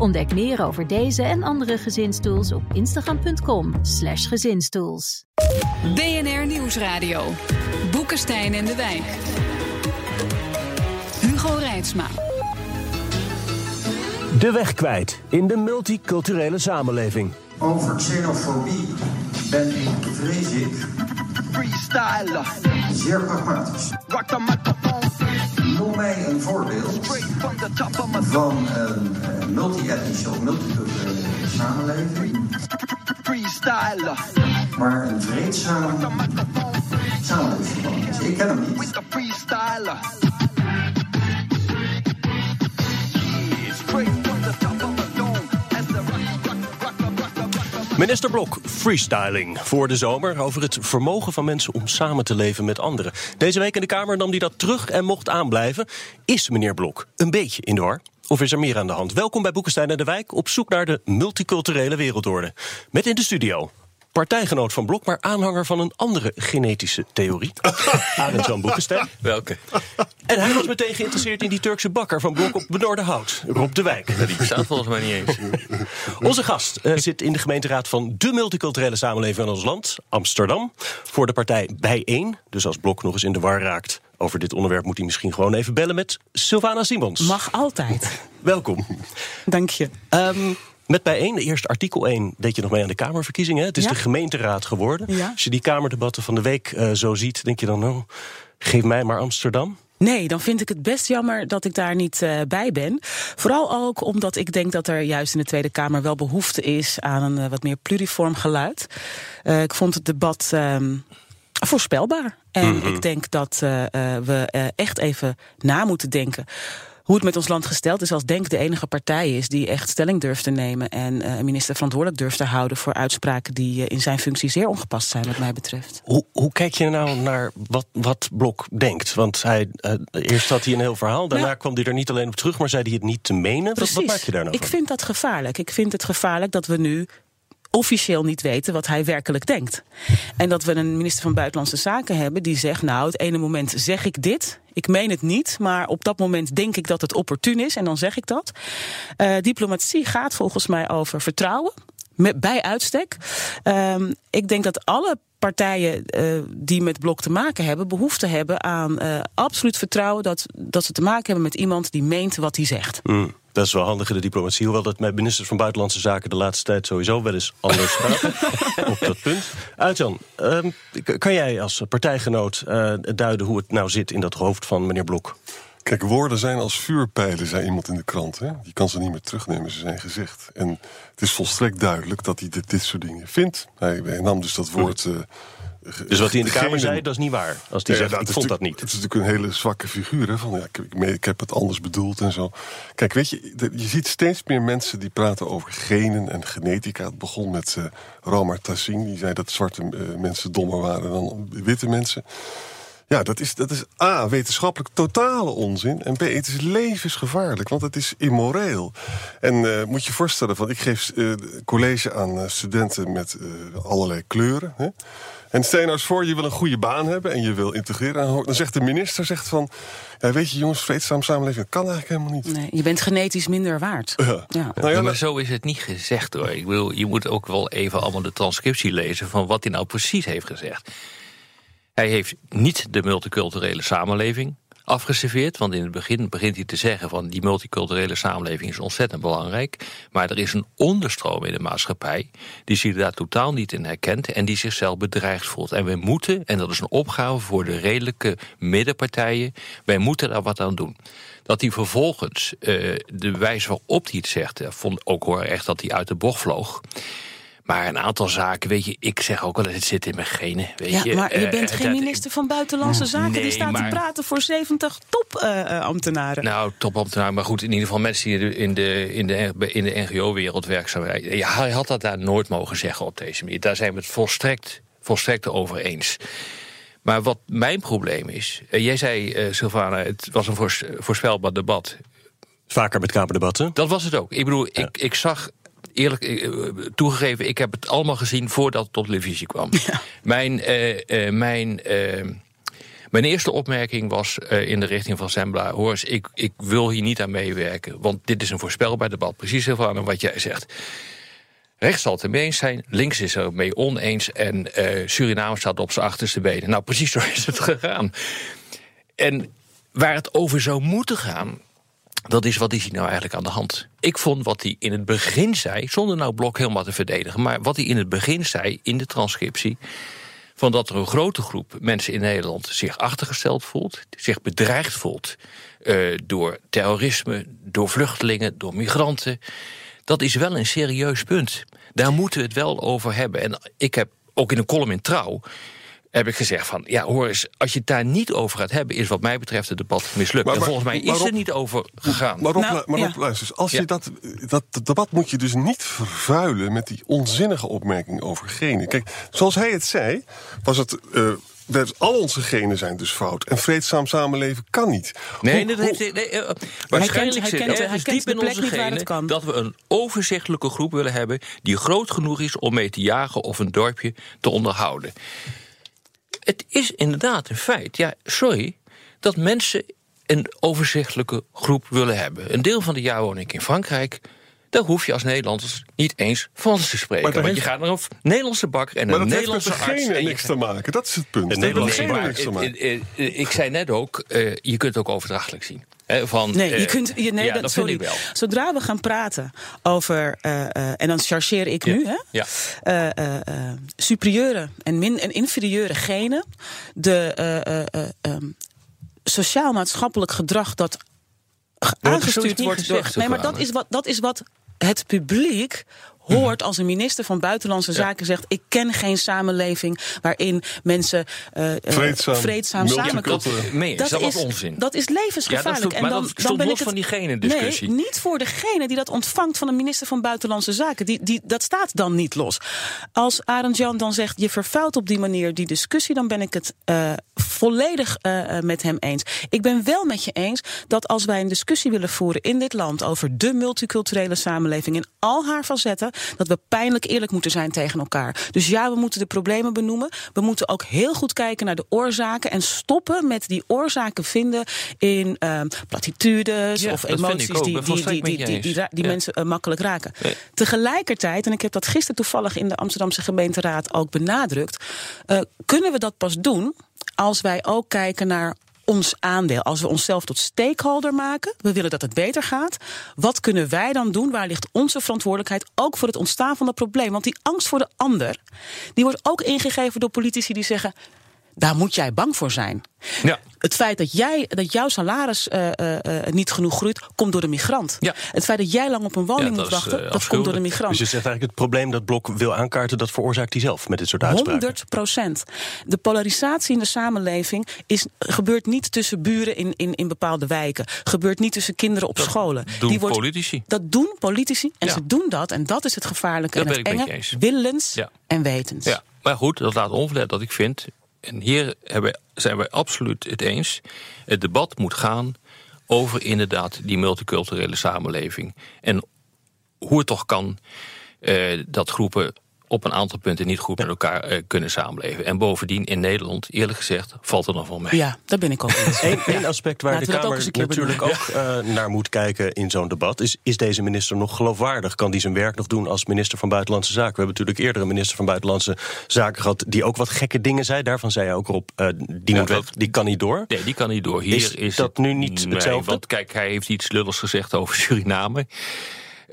Ontdek meer over deze en andere gezinstools op instagram.com/slash gezinstools. BNR Nieuwsradio. Boekenstein en de Wijk. Hugo Reitsma. De weg kwijt in de multiculturele samenleving. Over xenofobie ben ik, vrees ik, Freestyler. zeer pragmatisch. Rock the microphone. Noem mij een voorbeeld van een multi-etnische of multiculturele samenleving, maar een vreedzame samenlevingsverband is. Ik ken hem niet. Minister Blok, freestyling voor de zomer over het vermogen van mensen om samen te leven met anderen. Deze week in de Kamer nam hij dat terug en mocht aanblijven. Is meneer Blok een beetje in de war? Of is er meer aan de hand? Welkom bij Boekenstein en de Wijk op zoek naar de multiculturele wereldorde. Met in de studio partijgenoot van Blok, maar aanhanger van een andere genetische theorie. Arend Jan Boekenstein. Welke? En hij was meteen geïnteresseerd in die Turkse bakker van Blok op Benoordenhout, Rob de Wijk. Die bestaat volgens mij niet eens. Onze gast eh, zit in de gemeenteraad van de multiculturele samenleving van ons land, Amsterdam. Voor de partij Bijeen. Dus als Blok nog eens in de war raakt over dit onderwerp, moet hij misschien gewoon even bellen met Sylvana Simons. Mag altijd. Welkom. Dank je. Ehm, met Bijeen, eerst artikel 1, deed je nog mee aan de Kamerverkiezingen. Het is Ja. de gemeenteraad geworden. Ja. Als je die Kamerdebatten van de week eh, zo ziet, denk je dan, nou, geef mij maar Amsterdam. Nee, dan vind ik het best jammer dat ik daar niet eh, bij ben. Vooral ook omdat ik denk dat er juist in de Tweede Kamer wel behoefte is aan een eh, wat meer pluriform geluid. Ik vond het debat ehm, voorspelbaar. En Mhm. ik denk dat we echt even na moeten denken. Hoe het met ons land gesteld is als Denk de enige partij is die echt stelling durft te nemen en eh, een minister verantwoordelijk durft te houden voor uitspraken die eh, in zijn functie zeer ongepast zijn, wat mij betreft. Hoe, hoe kijk je nou naar wat, wat Blok denkt? Want hij, eh, eerst had hij een heel verhaal, daarna Nou- kwam hij er niet alleen op terug, maar zei hij het niet te menen. Wat, wat maak je daar nou Ik van? vind dat gevaarlijk. Ik vind het gevaarlijk dat we nu officieel niet weten wat hij werkelijk denkt. En dat we een minister van Buitenlandse Zaken hebben die zegt... nou, het ene moment zeg ik dit, ik meen het niet... maar op dat moment denk ik dat het opportun is en dan zeg ik dat. Eh, diplomatie gaat volgens mij over vertrouwen, met, bij uitstek. Ehm, ik denk dat alle partijen eh, die met Blok te maken hebben... behoefte hebben aan eh, absoluut vertrouwen... Dat, dat ze te maken hebben met iemand die meent wat hij zegt. Mm, dat is wel handig in de diplomatie, hoewel dat met ministers van Buitenlandse Zaken de laatste tijd sowieso wel eens anders gaat. op dat punt. Uitjan, ehm, k- kan jij als partijgenoot eh, duiden hoe het nou zit in dat hoofd van meneer Blok? Kijk, woorden zijn als vuurpijlen, zei iemand in de krant. Hè? Je kan ze niet meer terugnemen, ze zijn gezegd. En het is volstrekt duidelijk dat hij dit, dit soort dingen vindt. Hij, hij nam dus dat woord... eh, Dus wat hij in de Kamer zei, dat is niet waar. Als hij Ja, zegt, dat ik vond dat niet. Het is natuurlijk een hele zwakke figuur. Hè? Van, ja, ik, ik, heb het anders bedoeld en zo. Kijk, weet je, je ziet steeds meer mensen die praten over genen en genetica. Het begon met eh Romar Tassing, die zei dat zwarte eh, mensen dommer waren dan witte mensen. Ja, dat is, dat is A, wetenschappelijk totale onzin. En B, het is levensgevaarlijk, want het is immoreel. En eh, moet je je voorstellen, van, ik geef eh, college aan eh, studenten met eh, allerlei kleuren. Hè? En stel je nou eens voor, je wil een goede baan hebben en je wil integreren. En Dan zegt de minister, zegt van, ja, weet je jongens, vreedzaam samenleving, dat kan eigenlijk helemaal niet. Nee, je bent genetisch minder waard. Ja. Ja. Nou ja, maar zo is het niet gezegd hoor. Ik bedoel, je moet ook wel even allemaal de transcriptie lezen van wat hij nou precies heeft gezegd. Hij heeft niet de multiculturele samenleving afgeserveerd. Want in het begin begint hij te zeggen van die multiculturele samenleving is ontzettend belangrijk. Maar er is een onderstroom in de maatschappij die zich daar totaal niet in herkent en die zichzelf bedreigd voelt. En wij moeten, en dat is een opgave voor de redelijke middenpartijen, wij moeten daar wat aan doen. Dat hij vervolgens eh, de wijze waarop hij het zegt, eh, vond ook hoor echt dat hij uit de bocht vloog. Maar een aantal zaken, weet je, ik zeg ook wel, het zit in mijn genen. Weet Ja, je, maar je Eh, bent geen dat- minister van Buitenlandse Zaken. Nee, die staat maar- te praten voor 70 topambtenaren. Nou, topambtenaar, maar goed, in ieder geval mensen die in de, in de, in de NGO-wereld werkzaam zijn. Ja, hij had dat daar nooit mogen zeggen op deze manier. Daar zijn we het volstrekt volstrekt over eens. Maar wat mijn probleem is. eh, jij zei, eh Sylvana, het was een voors- voorspelbaar debat. Vaker met Kamerdebatten. Dat was het ook. Ik bedoel, ik, ik zag. Eerlijk eh, toegegeven, ik heb het allemaal gezien voordat het op televisie kwam. Mijn, eh, eh, mijn, eh, mijn eerste opmerking was eh, in de richting van Sembla. Hoor eens, ik, ik wil hier niet aan meewerken. Want dit is een voorspelbaar debat. Precies heel aan wat jij zegt. Rechts zal het ermee eens zijn, links is er mee oneens... en eh, Suriname staat op zijn achterste benen. Nou, precies zo is het gegaan. En waar het over zou moeten gaan... dat is wat is hier nou eigenlijk aan de hand? Ik vond wat hij in het begin zei... zonder nou Blok helemaal te verdedigen... maar wat hij in het begin zei in de transcriptie... van dat er een grote groep mensen in Nederland zich achtergesteld voelt... zich bedreigd voelt eh, door terrorisme, door vluchtelingen, door migranten... dat is wel een serieus punt. Daar moeten we het wel over hebben. En ik heb ook in een column in Trouw heb ik gezegd van, ja hoor eens, als je het daar niet over gaat hebben... is wat mij betreft het debat mislukt. Maar- en volgens mij is er niet over gegaan. Maar Rob, Nou, maar Rob ja. luister eens. Als Ja. je dat, dat, dat debat moet je dus niet vervuilen... met die onzinnige opmerking over genen. Kijk, zoals hij het zei, was het... eh, dat al onze genen zijn dus fout. En vreedzaam samenleven kan niet. Nee, Hoe- dat heeft, nee, waarschijnlijk hij zit kent- hij ergens kent diep de in plek onze niet waar het genen kan. dat we een overzichtelijke groep willen hebben die groot genoeg is om mee te jagen of een dorpje te onderhouden. Het is inderdaad een feit, ja, sorry, dat mensen een overzichtelijke groep willen hebben. Een deel van de jaar woon ik in Frankrijk. Daar hoef je als Nederlanders niet eens Frans te spreken. Maar dat Want je heeft- gaat naar een Nederlandse bakker en maar een dat heeft Nederlandse de arts. genen en je niks te maken. Dat is het punt. Dat heeft met Nederlandse niks te maar maken. eh, eh, eh, ik zei net ook, eh, je kunt het ook overdrachtelijk zien. Hè, van, Nee, je kunt. Je, nee, ja, dat, dat sorry. vind ik wel. Zodra we gaan praten over. eh, eh, en dan chargeer ik Ja. nu, hè? Ja. eh, eh, eh, superieure en, min, en inferieure genen. De eh, eh, eh, ehm, sociaal-maatschappelijk gedrag dat aangestuurd niet wordt door. gezegd, Nee, maar dat is, wat, dat is wat het publiek hoort als een minister van Buitenlandse Zaken zegt: Ik ken geen samenleving waarin mensen eh, eh, Vreedzaam, vreedzaam samen multicultureel. Dat, is, onzin. Dat is levensgevaarlijk. Ja, dat stond- maar dat stond ben los ik het- van die genendiscussie. Nee, niet voor degene die dat ontvangt van een minister van Buitenlandse Zaken. Die, die, dat staat dan niet los. Als Arend Jan dan zegt, je vervuilt op die manier die discussie... dan ben ik het eh, volledig met hem eens. Ik ben wel met je eens dat als wij een discussie willen voeren in dit land... over de multiculturele samenleving in al haar facetten... dat we pijnlijk eerlijk moeten zijn tegen elkaar. Dus ja, we moeten de problemen benoemen. We moeten ook heel goed kijken naar de oorzaken... en stoppen met die oorzaken vinden in eh, platitudes Ja, of emoties die, die, die, die, je die, die, eens. die Ja. mensen eh, makkelijk raken. Nee. Tegelijkertijd, en ik heb dat gisteren toevallig in de Amsterdamse gemeenteraad ook benadrukt, eh, kunnen we dat pas doen als wij ook kijken naar ons aandeel. Als we onszelf tot stakeholder maken, we willen dat het beter gaat. Wat kunnen wij dan doen? Waar ligt onze verantwoordelijkheid ook voor het ontstaan van dat probleem? Want die angst voor de ander, die wordt ook ingegeven door politici die zeggen: daar moet jij bang voor zijn. Ja. Het feit dat, jij, dat jouw salaris eh, eh, eh, niet genoeg groeit, komt door de migrant. Ja. Het feit dat jij lang op een woning Ja, dat moet is, wachten, dat komt door de migrant. Dus je zegt eigenlijk het probleem dat Blok wil aankaarten... dat veroorzaakt hij zelf met dit soort uitspraken. 100 procent. De polarisatie in de samenleving is, gebeurt niet tussen buren in, in, in bepaalde wijken. Gebeurt niet tussen kinderen op scholen. doen politici. Dat doen politici. En Ja. ze doen dat. En dat is het gevaarlijke Dat en het ben ik met enge. je eens. Willens Ja. en wetens. Ja, maar goed, dat laat onverlet dat ik vind. En hier zijn wij absoluut het eens. Het debat moet gaan over inderdaad die multiculturele samenleving. En hoe het toch kan eh, dat groepen op een aantal punten niet goed met elkaar eh, kunnen samenleven. En bovendien in Nederland, eerlijk gezegd, valt er nog wel mee. Ja, daar ben ik ook eens. Eén aspect waar Laten de ook Kamer natuurlijk ook eh, naar moet kijken in zo'n debat... Is, is deze minister nog geloofwaardig? Kan die zijn werk nog doen als minister van Buitenlandse Zaken? We hebben natuurlijk eerder een minister van Buitenlandse Zaken gehad... die ook wat gekke dingen zei. Daarvan zei hij ook Rob, eh, die, moet weg, die kan niet door. Nee, die kan niet door. Hier Is is, dat het- nu niet Nee, hetzelfde? Want kijk, hij heeft iets lulligs gezegd over Suriname.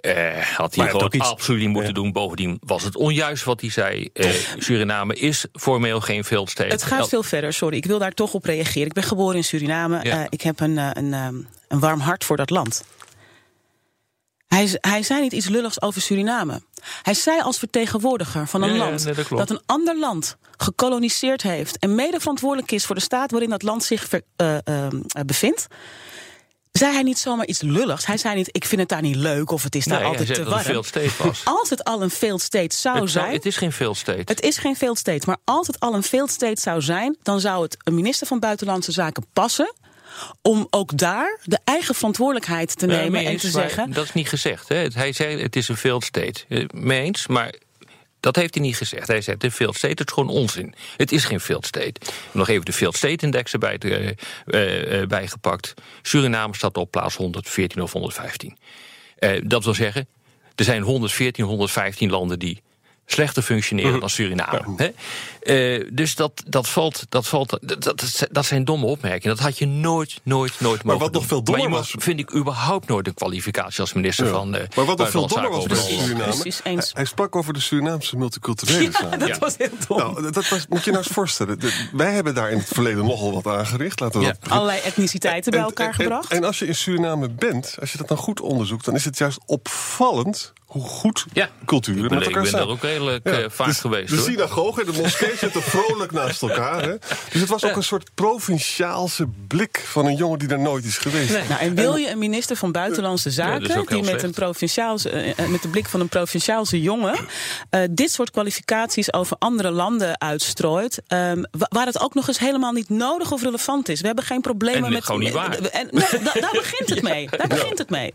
Eh, had hij gewoon iets- absoluut niet moeten Ja. doen. Bovendien was het onjuist wat hij zei. Eh, Suriname is formeel geen veldstede. Het gaat veel verder, sorry. Ik wil daar toch op reageren. Ik ben geboren in Suriname. Ja. Eh, ik heb een, een, eh, een warm hart voor dat land. Hij, hij zei niet iets lulligs over Suriname. Hij zei als vertegenwoordiger van een Ja, ja, land nee, dat een ander land gekoloniseerd heeft en mede verantwoordelijk is voor de staat waarin dat land zich ver- eh, eh, bevindt. Zei hij niet zomaar iets lulligs. Hij zei niet, ik vind het daar niet leuk of het is daar Nee, altijd te dat het warm. een was. Als het al een failed state zou Het, zou- zijn... het is geen failed state. Het is geen failed state, maar als het al een failed state zou zijn, dan zou het een minister van Buitenlandse Zaken passen om ook daar de eigen verantwoordelijkheid te nemen en te zeggen. Dat is niet gezegd. Hè. Hij zei het is een failed state. Eh, Mee eens, maar dat heeft hij niet gezegd. Hij zei een failed state, is gewoon onzin. Het is geen failed state. Nog even de failed state index erbij eh, eh, eh, bijgepakt. Suriname staat op plaats 114 of 115. Eh, dat wil zeggen, er zijn 114, 115 landen die slechter functioneren dan Suriname. Hè? Eh, dus dat, dat valt. Dat, valt dat, dat, dat zijn domme opmerkingen. Dat had je nooit, nooit, nooit mogen wat nog veel dommer maar je was- vind ik überhaupt nooit een kwalificatie als minister Ja. van. eh, maar wat nog veel dommer was bij. Suriname... Precies, eens. Hij, hij sprak over de Surinaamse multiculturele samenleving. Dat Ja. was heel dom. Nou, dat was, moet je nou eens voorstellen. De- wij hebben daar in het verleden nogal wat aangericht. Laten we Ja. dat. Allerlei etniciteiten bij elkaar en- gebracht. En, als je in Suriname bent, als je dat dan goed onderzoekt, dan is het juist opvallend hoe goed Ja, culturen ik ben, met ik ben daar ook redelijk Ja, eh, vaak dus geweest. De hoor. synagoge en de moskee zitten vrolijk naast elkaar. Hè? Dus het was ook een soort provinciaalse blik van een jongen die daar nooit is geweest. Nee. Nou, en wil je een minister van Buitenlandse Zaken die met, een provinciaalse, eh, eh, met de blik van een provinciaalse jongen eh, dit soort kwalificaties over andere landen uitstrooit, ehm, wa- waar het ook nog eens helemaal niet nodig of relevant is. We hebben geen problemen En met. gewoon niet waar. En, nee, da- daar begint het mee. Daar begint het mee.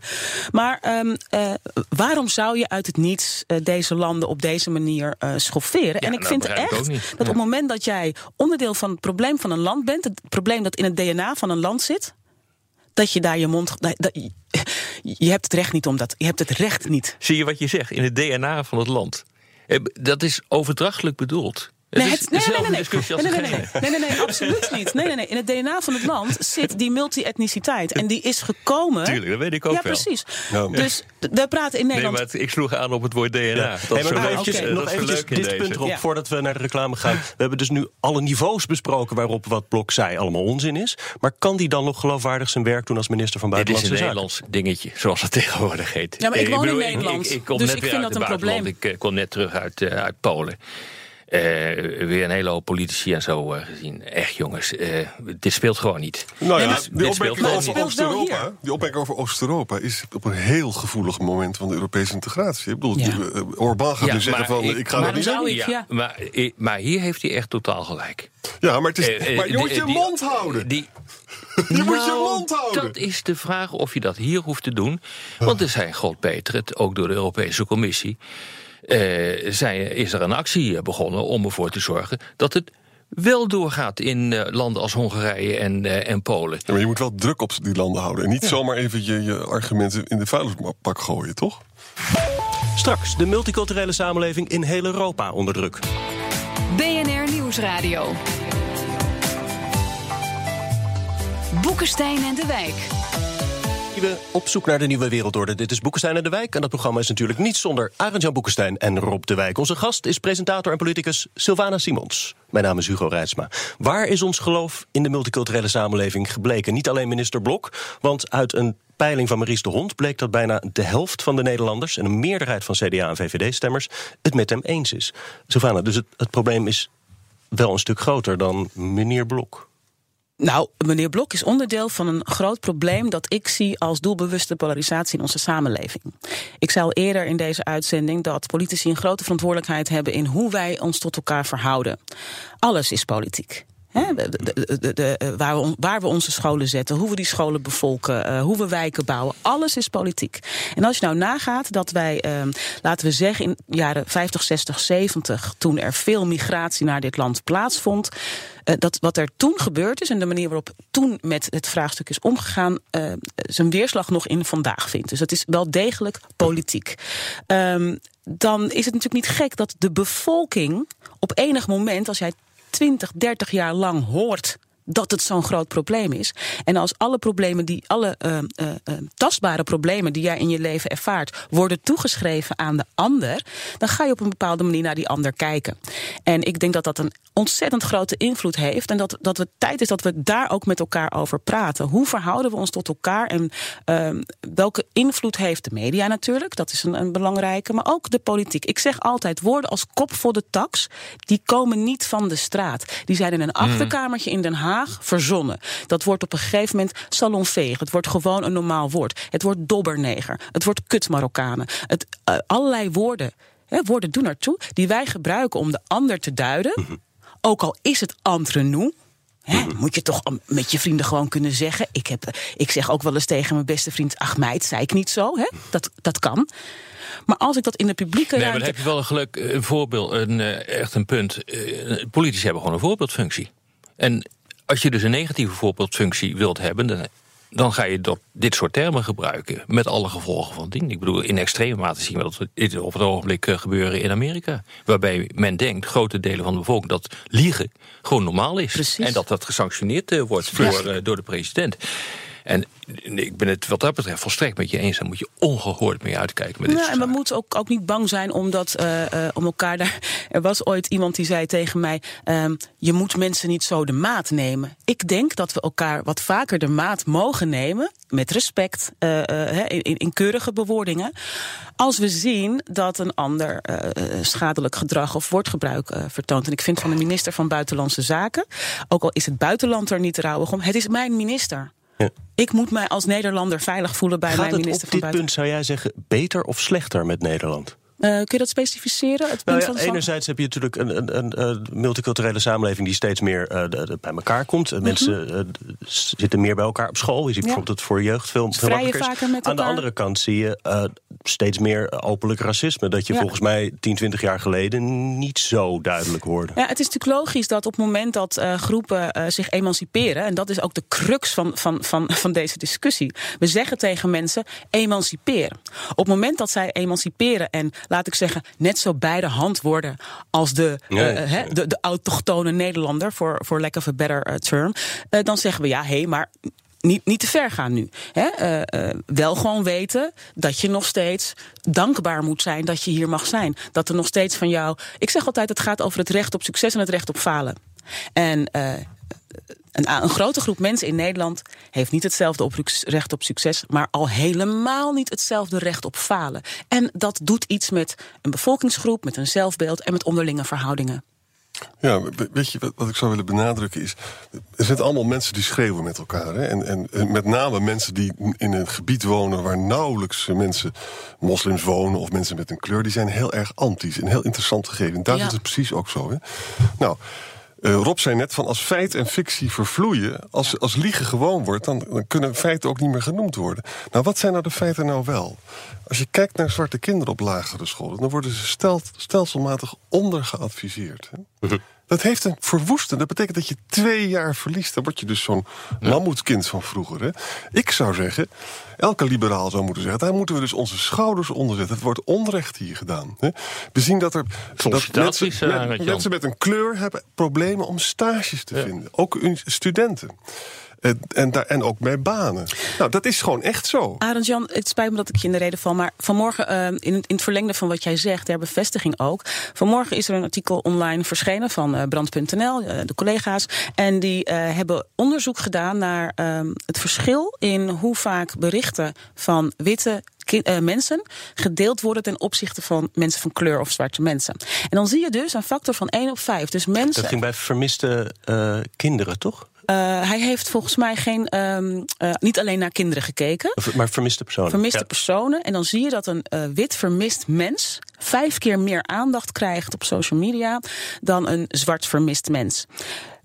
Maar ehm, eh, waarom zou je uit het niets eh, deze landen op deze manier eh, schofferen? en ik dat vind ik echt dat op het moment dat jij onderdeel van het probleem van een land bent, het probleem dat in het DNA van een land zit, dat je daar je mond. dat- dat- je hebt het recht niet om dat. Je hebt het recht niet. Zie je wat je zegt in het DNA van het land? Eh, Dat is overdrachtelijk bedoeld. Nee, het- nee, nee, nee, nee. discussie als Nee, nee, nee, nee, nee, nee, nee, absoluut niet. Nee, nee, nee. In het DNA van het land zit die multi-etniciteit. En die is gekomen. Tuurlijk, dat weet ik ook ja, wel. precies. Ja. Dus we praten in Nee, Nederland. maar het- ik sloeg aan op het woord DNA. Dat Hey, maar nog leuk. eventjes, dat nog eventjes dit deze. punt erop Ja. voordat we naar de reclame gaan. We hebben dus nu alle niveaus besproken waarop wat Blok zei allemaal onzin is. Maar kan die dan nog geloofwaardig zijn werk doen als minister van Dit is een Buitenlandse Zaken? Nederlands dingetje, zoals het tegenwoordig heet. Ja, maar ik woon in Nederland, Ik, kom dus net ik weer vind uit dat het buitenland. Ik eh, kom net terug uit, eh, uit Polen. Eh, weer een hele hoop politici en zo eh, gezien. Echt jongens, eh, dit speelt gewoon niet. Nou ja, die dit speelt opmerking gewoon over Oost-Europa, die opmerking over Oost-Europa is op een heel gevoelig moment van de Europese integratie. Ik bedoel, Ja. die, Orbán gaat Ja, nu zeggen maar van, ik- ik ga maar dat niet ja. maar, maar hier heeft hij echt totaal gelijk. Ja, maar, het is, Eh, maar je moet die- je die- mond houden. Die, je moet je mond houden. Dat is de vraag of je dat hier hoeft te doen. Want er zijn, God beter, het ook door de Europese Commissie... eh, zijn, is er een actie eh, begonnen om ervoor te zorgen... dat het wel doorgaat in eh, landen als Hongarije en, en Polen. Ja, maar je moet wel druk op die landen houden. En niet zomaar even je, je argumenten in de vuilnisbak gooien, toch? Straks de multiculturele samenleving in heel Europa onder druk. BNR Nieuwsradio. Boekenstein en de Wijk. We op zoek naar de nieuwe wereldorde. Dit is Boekenstein en de Wijk. En dat programma is natuurlijk niet zonder Arend-Jan Boekenstein en Rob de Wijk. Onze gast is presentator en politicus Sylvana Simons. Mijn naam is Hugo Reitsma. Waar is ons geloof in de multiculturele samenleving gebleken? Niet alleen minister Blok, want uit een peiling van Maries de Hond bleek dat bijna de helft van de Nederlanders en een meerderheid van CDA en VVD-stemmers het met hem eens is. Sylvana, dus het, het probleem is wel een stuk groter dan meneer Blok. Nou, meneer Blok is onderdeel van een groot probleem dat ik zie als doelbewuste polarisatie in onze samenleving. Ik zei al eerder in deze uitzending dat politici een grote verantwoordelijkheid hebben in hoe wij ons tot elkaar verhouden. Alles is politiek. Eh, waar, we, waar we onze scholen zetten, hoe we die scholen bevolken, eh, hoe we wijken bouwen, alles is politiek. En als je nou nagaat dat wij, eh, laten we zeggen, in de jaren 50, 60, 70, toen er veel migratie naar dit land plaatsvond, eh, dat wat er toen gebeurd is en de manier waarop toen met het vraagstuk is omgegaan, zijn weerslag nog in vandaag vindt. Dus dat is wel degelijk politiek. Ehm, dan is het natuurlijk niet gek dat de bevolking op enig moment, als jij 20, 30 jaar lang hoort dat het zo'n groot probleem is. En als alle problemen die, alle eh, eh, eh, tastbare problemen die jij in je leven ervaart, worden toegeschreven aan de ander, dan ga je op een bepaalde manier naar die ander kijken. En ik denk dat dat een ontzettend grote invloed heeft. En dat, dat het tijd is dat we daar ook met elkaar over praten. Hoe verhouden we ons tot elkaar? En ehm, welke invloed heeft de media natuurlijk? Dat is een, een belangrijke. Maar ook de politiek. Ik zeg altijd: woorden als kop voor de tax, die komen niet van de straat. Die zijn in een achterkamertje in Den Haag Haag verzonnen. Dat wordt op een gegeven moment salonveeg. Het wordt gewoon een normaal woord. Het wordt dobberneger. Het wordt kut-Marokkanen. Het, eh, allerlei woorden, hè, woorden doen ertoe, die wij gebruiken om de ander te duiden. Ook al is het entre nous. Hè, moet je toch met je vrienden gewoon kunnen zeggen. Ik, heb, ik zeg ook wel eens tegen mijn beste vriend... ach meid, zei ik niet zo. Hè? Dat, dat kan. Maar als ik dat in de publieke Nee, maar dan heb je wel een geluk, een voorbeeld, een, eh, echt een punt. Eh, Politici hebben gewoon een voorbeeldfunctie. En als je dus een negatieve voorbeeldfunctie wilt hebben, dan, dan ga je dat, dit soort termen gebruiken. Met alle gevolgen van dien. Ik bedoel, in extreme mate zien we dat dit op het ogenblik eh, gebeuren in Amerika. Waarbij men denkt, grote delen van de bevolking, dat liegen gewoon normaal is. Precies. En dat dat gesanctioneerd eh, wordt door, eh, door de president. En ik ben het wat dat betreft volstrekt met je eens. Daar moet je ongehoord mee uitkijken met dit soort en we moeten ook, ook niet bang zijn omdat, eh, om elkaar daar. Er was ooit iemand die zei tegen mij: ehm, Je moet mensen niet zo de maat nemen. Ik denk dat we elkaar wat vaker de maat mogen nemen. Met respect, eh, in, in- keurige bewoordingen. Als we zien dat een ander schadelijk gedrag of woordgebruik vertoont. En ik vind van de minister van Buitenlandse Zaken, ook al is het buitenland er niet rouwig om, het is mijn minister. Ja. Ik moet mij als Nederlander veilig voelen bij Gaat mijn het minister op van dit punt, zou jij zeggen, beter of slechter met Nederland? Eh, kun je dat specificeren? Het Nou punt ja, van- enerzijds heb je natuurlijk een, een, een, een multiculturele samenleving die steeds meer eh, de- de- bij elkaar komt. Eh, Mensen d- zitten meer bij elkaar op school. Je ziet Mhm. Ja. bijvoorbeeld dat het voor jeugd veel, veel makkelijker is. Aan de andere kant zie je steeds meer openlijk racisme. Dat je Ja. volgens mij 10, 20 jaar geleden niet zo duidelijk hoorde. Ja, het is natuurlijk logisch dat op het moment dat groepen zich emanciperen, en dat is ook de crux van, van, van, van deze discussie. We zeggen tegen mensen: emanciperen. Op het moment dat zij emanciperen en, laat ik zeggen, net zo bij de hand worden als de, eh, de, de autochtone Nederlander, voor for lack of a better eh, term, eh, dan zeggen we ja, hé, maar niet, niet te ver gaan nu. Hè? Wel gewoon weten dat je nog steeds dankbaar moet zijn dat je hier mag zijn. Dat er nog steeds van jou. Ik zeg altijd: het gaat over het recht op succes en het recht op falen. En een, een grote groep mensen in Nederland heeft niet hetzelfde op, recht op succes, maar al helemaal niet hetzelfde recht op falen. En dat doet iets met een bevolkingsgroep, met een zelfbeeld en met onderlinge verhoudingen. Ja, we- weet je wat, ik zou willen benadrukken is... er zijn allemaal mensen die schreeuwen met elkaar. Hè? En, en, en met name mensen die in een gebied wonen... waar nauwelijks mensen, moslims wonen of mensen met een kleur... die zijn heel erg anti. Een heel interessant gegeven. En daar Ja. is het precies ook zo. Hè? Nou... eh, Rob zei net van als feit en fictie vervloeien, als, als liegen gewoon wordt, dan, dan kunnen feiten ook niet meer genoemd worden. Nou, wat zijn nou de feiten nou wel? Als je kijkt naar zwarte kinderen op lagere scholen, dan worden ze stel, stelselmatig ondergeadviseerd. Hè? Dat heeft een verwoestende. Dat betekent dat je twee jaar verliest. Dan word je dus zo'n mammoetkind van vroeger. Hè? Ik zou zeggen, elke liberaal zou moeten zeggen... daar moeten we dus onze schouders onder zetten. Het wordt onrecht hier gedaan. Hè? We zien dat er dat mensen, eh, met- mensen met een kleur hebben problemen om stages te vinden. Ook studenten. En, en, daar, en ook bij banen. Nou, dat is gewoon echt zo. Arend Jan, het spijt me dat ik je in de reden val. Maar vanmorgen, eh, in, het- in het verlengde van wat jij zegt, ter bevestiging ook. Vanmorgen is er een artikel online verschenen van eh, Brand.nl, eh, de collega's. En die eh, hebben onderzoek gedaan naar ehm, het verschil in hoe vaak berichten van witte eh, mensen gedeeld worden ten opzichte van mensen van kleur of zwarte mensen. En dan zie je dus een factor van 1 op 5. Dus mensen. Dat ging bij vermiste eh, kinderen, toch? Eh, hij heeft volgens mij geen, ehm, eh, niet alleen naar kinderen gekeken. Maar vermiste personen. vermiste Ja. personen. En dan zie je dat een eh, wit vermist mens vijf keer meer aandacht krijgt op social media dan een zwart vermist mens.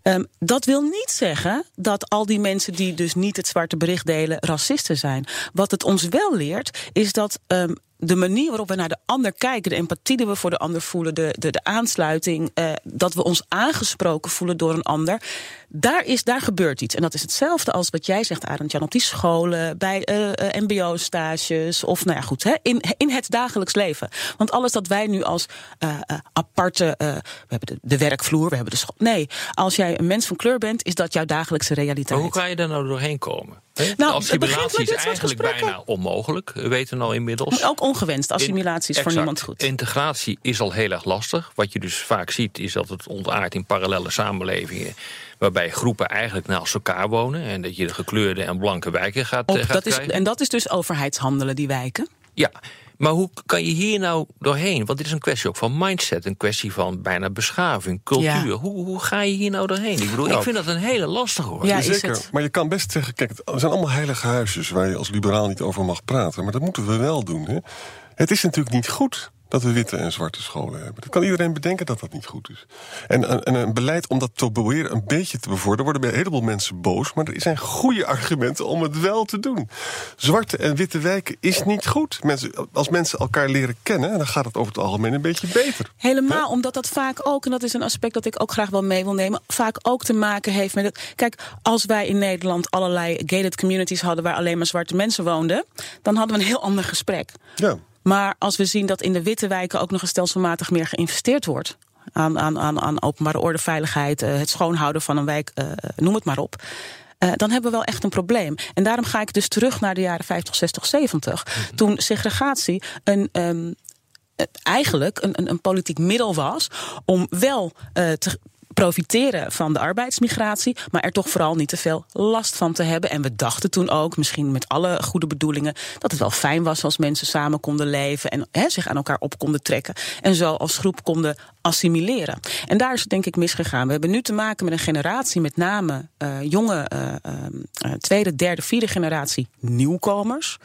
Ehm, dat wil niet zeggen dat al die mensen die dus niet het zwarte bericht delen racisten zijn. Wat het ons wel leert, is dat ehm, de manier waarop we naar de ander kijken, de empathie die we voor de ander voelen, de, de, aansluiting, eh, dat we ons aangesproken voelen door een ander, daar, is, daar gebeurt iets. En dat is hetzelfde als wat jij zegt, Arend Jan, op die scholen, bij eh, eh, MBO-stages of nou ja, goed, hè, in, in het dagelijks leven. Want alles dat wij nu als eh, eh, aparte, we hebben de, de werkvloer, we hebben de school. Nee, als jij een mens van kleur bent, is dat jouw dagelijkse Maar realiteit. hoe kan je daar nou doorheen komen? Nou, assimilatie is eigenlijk bijna onmogelijk, we weten al inmiddels. Ook ongewenst, assimilatie is voor niemand goed. Integratie is al heel erg lastig. Wat je dus vaak ziet is dat het ontaart in parallele samenlevingen... waarbij groepen eigenlijk naast elkaar wonen... en dat je de gekleurde en blanke wijken gaat, Op, eh, gaat dat is, krijgen. en dat is dus overheidshandelen, die wijken. Ja, maar hoe kan je hier nou doorheen? Want dit is een kwestie ook van mindset, een kwestie van bijna beschaving, cultuur. Ja. Hoe, hoe ga je hier nou doorheen? Ik bedoel, ik Nou, vind dat een hele lastige hoor. Ja, Zeker, maar je kan best zeggen, kijk, het- er zijn allemaal heilige huisjes waar je als liberaal niet over mag praten. Maar dat moeten we wel doen. Hè? Het is natuurlijk niet goed dat we witte en zwarte scholen hebben. Dat kan iedereen bedenken dat dat niet goed is. En, en, en een beleid om dat te proberen een beetje te bevorderen, worden bij een heleboel mensen boos. Maar er zijn goede argumenten om het wel te doen. Zwarte en witte wijken is niet goed. Mensen, als mensen elkaar leren kennen, dan gaat het over het algemeen een beetje beter. Helemaal, omdat dat vaak ook, en dat is een aspect dat ik ook graag wel mee wil nemen, vaak ook te maken heeft met het. Kijk, als wij in Nederland allerlei gated communities hadden waar alleen maar zwarte mensen woonden, dan hadden we een heel ander gesprek. Ja. Maar als we zien dat in de witte wijken ook nog eens stelselmatig meer geïnvesteerd wordt. Aan, aan, aan, aan openbare orde, veiligheid, eh, het schoonhouden van een wijk, eh, noem het maar op. eh, dan hebben we wel echt een probleem. En daarom ga ik dus terug naar de jaren 50, 60, 70. Toen segregatie een. ehm, eh, eigenlijk een, een, een politiek middel was om wel te profiteren van de arbeidsmigratie, maar er toch vooral niet te veel last van te hebben. En we dachten toen ook, misschien met alle goede bedoelingen, dat het wel fijn was als mensen samen konden leven en zich aan elkaar op konden trekken. En zo als groep konden assimileren. En daar is het denk ik misgegaan. We hebben nu te maken met een generatie, met name eh, jonge eh, eh, eh, tweede, derde, vierde generatie nieuwkomers.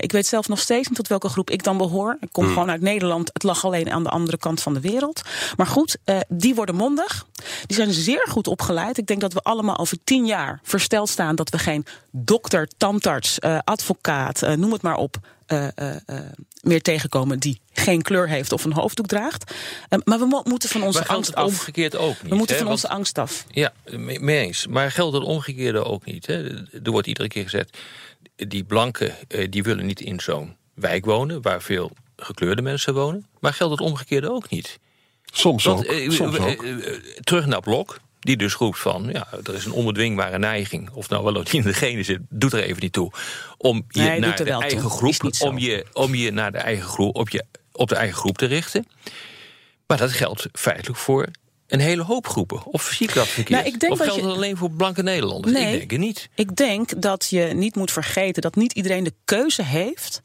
Ik weet zelf nog steeds niet tot welke groep ik dan behoor. Ik kom gewoon uit Nederland. Het lag alleen aan de andere kant van de wereld. Maar goed, die worden mondig. Die zijn zeer goed opgeleid. Ik denk dat we allemaal over tien jaar versteld staan dat we geen dokter, tandarts, advocaat, noem het maar op. eh, eh, eh, meer tegenkomen die geen kleur heeft of een hoofddoek draagt. Eh, maar we mo- moeten van onze maar geldt angst het af. omgekeerd ook niet? We moeten hè? van onze Want- angst af. Ja, mee eens. Maar geldt het omgekeerde ook niet? Hè? Er wordt iedere keer gezegd, die blanken eh, die willen niet in zo'n wijk wonen... waar veel gekleurde mensen wonen. Maar geldt het omgekeerde ook niet? Soms Want, ook. soms ook. terug naar Blok, die dus roept van... ja, er is een onbedwingbare neiging, of nou wel of niet in de genen zit... doet er even niet toe, om je Nee, naar de eigen toe. groep... Om je, om je naar de eigen groep, op, je, op de eigen groep te richten. Maar dat geldt feitelijk voor een hele hoop groepen. Of zie ik dat verkeerd? Nou, ik denk of dat geldt je- het alleen voor blanke Nederlanders? Nee. Ik denk het niet. Ik denk dat je niet moet vergeten dat niet iedereen de keuze heeft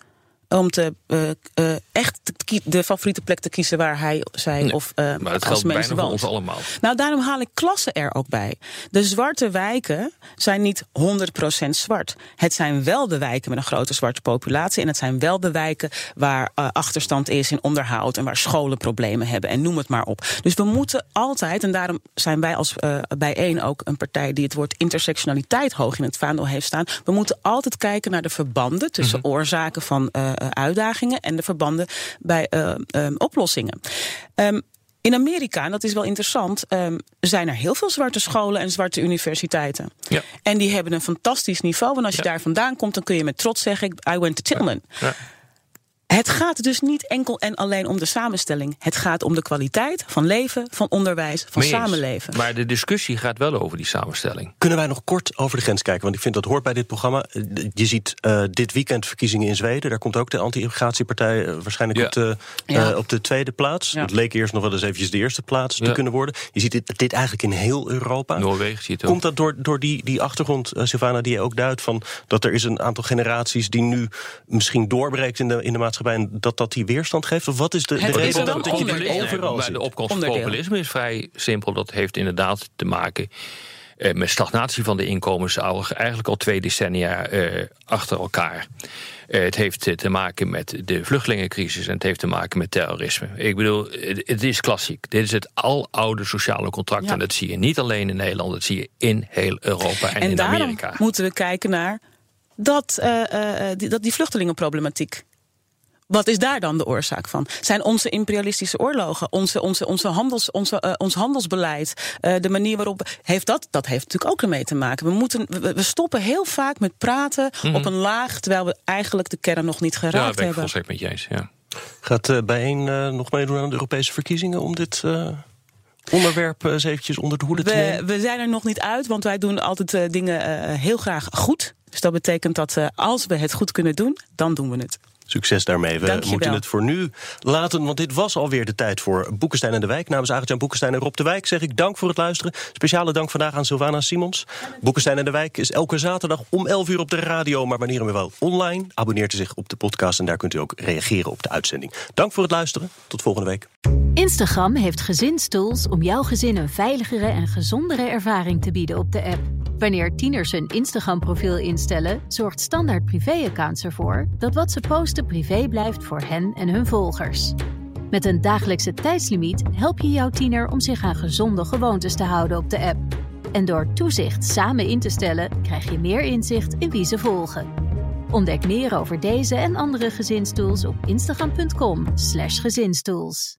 om te, eh, eh, echt te de favoriete plek te kiezen waar hij, zij Nee, of eh maar als mensen woont. ons allemaal. Nou, daarom haal ik klassen er ook bij. De zwarte wijken zijn niet 100% zwart. Het zijn wel de wijken met een grote zwarte populatie. En het zijn wel de wijken waar achterstand is in onderhoud. En waar scholen problemen hebben. En noem het maar op. Dus we moeten altijd, en daarom zijn wij als bijeen ook een partij die het woord intersectionaliteit hoog in het vaandel heeft staan. We moeten altijd kijken naar de verbanden tussen oorzaken van uitdagingen en de verbanden bij eh, eh, oplossingen. Ehm, in Amerika, en dat is wel interessant, ehm, zijn er heel veel zwarte scholen en zwarte universiteiten. Ja. En die hebben een fantastisch niveau. En als je Ja. daar vandaan komt, dan kun je met trots zeggen: I went to Tillman. Ja. Het gaat dus niet enkel en alleen om de samenstelling. Het gaat om de kwaliteit van leven, van onderwijs, van samenleven. Maar de discussie gaat wel over die samenstelling. Kunnen wij nog kort over de grens kijken? Want ik vind dat hoort bij dit programma. Eh, Je ziet eh, dit weekend verkiezingen in Zweden. Daar komt ook de anti-immigratiepartij eh, waarschijnlijk Ja. op, de, Ja. eh, op de tweede plaats. Ja. Het leek eerst nog wel eens eventjes de eerste plaats te kunnen worden. Je ziet dit, dit eigenlijk in heel Europa. Noorwegen zie je het ook. Komt dat door, door die, die achtergrond, Sylvana, die je ook duidt... van dat er is een aantal generaties die nu misschien doorbreekt in de, in de maatschappij... en dat dat die weerstand geeft? Of wat is de, de Het is reden dat, dat je dit overal ziet? de opkomst van populisme is vrij simpel. Dat heeft inderdaad te maken eh, met stagnatie van de inkomens... eigenlijk al twee decennia eh, achter elkaar. Eh, het heeft te maken met de vluchtelingencrisis... en het heeft te maken met terrorisme. Ik bedoel, het, het is klassiek. Dit is het aloude sociale contract. Ja. En dat zie je niet alleen in Nederland... dat zie je in heel Europa en, En in daarom Amerika. moeten we kijken naar dat, eh, eh, die, dat die vluchtelingenproblematiek. Wat is daar dan de oorzaak van? Zijn onze imperialistische oorlogen, onze, onze, onze handels, onze, eh, ons handelsbeleid, eh, de manier waarop. Heeft dat, dat heeft natuurlijk ook ermee te maken. We, moeten, we, we stoppen heel vaak met praten op een laag, terwijl we eigenlijk de kern nog niet Mhm. Ja, geraakt dat ben ik hebben. volstrekt met je eens. Ja. Gaat eh bijeen eh, nog meedoen aan de Europese verkiezingen... om dit eh, onderwerp eens eventjes onder de hoede te We, nemen? we zijn er nog niet uit, want wij doen altijd dingen eh, heel graag goed. Dus dat betekent dat eh, als we het goed kunnen doen, dan doen we het. Succes daarmee. We moeten het voor nu laten, want dit was alweer de tijd voor Boekenstein en de Wijk. Namens Arjan Boekenstein en Rob de Wijk zeg ik dank voor het luisteren. Speciale dank vandaag aan Sylvana Simons. Boekenstein en de Wijk is elke zaterdag om 11 uur op de radio, maar wanneer we wel online. Abonneert u zich op de podcast en daar kunt u ook reageren op de uitzending. Dank voor het luisteren. Tot volgende week. Instagram heeft gezinstools om jouw gezin een veiligere en gezondere ervaring te bieden op de app. Wanneer tieners een Instagram-profiel instellen, zorgt Standaard Privé-accounts ervoor dat wat ze posten privé blijft voor hen en hun volgers. Met een dagelijkse tijdslimiet help je jouw tiener om zich aan gezonde gewoontes te houden op de app. En door toezicht samen in te stellen, krijg je meer inzicht in wie ze volgen. Ontdek meer over deze en andere gezinstools op instagram.com/gezinstools.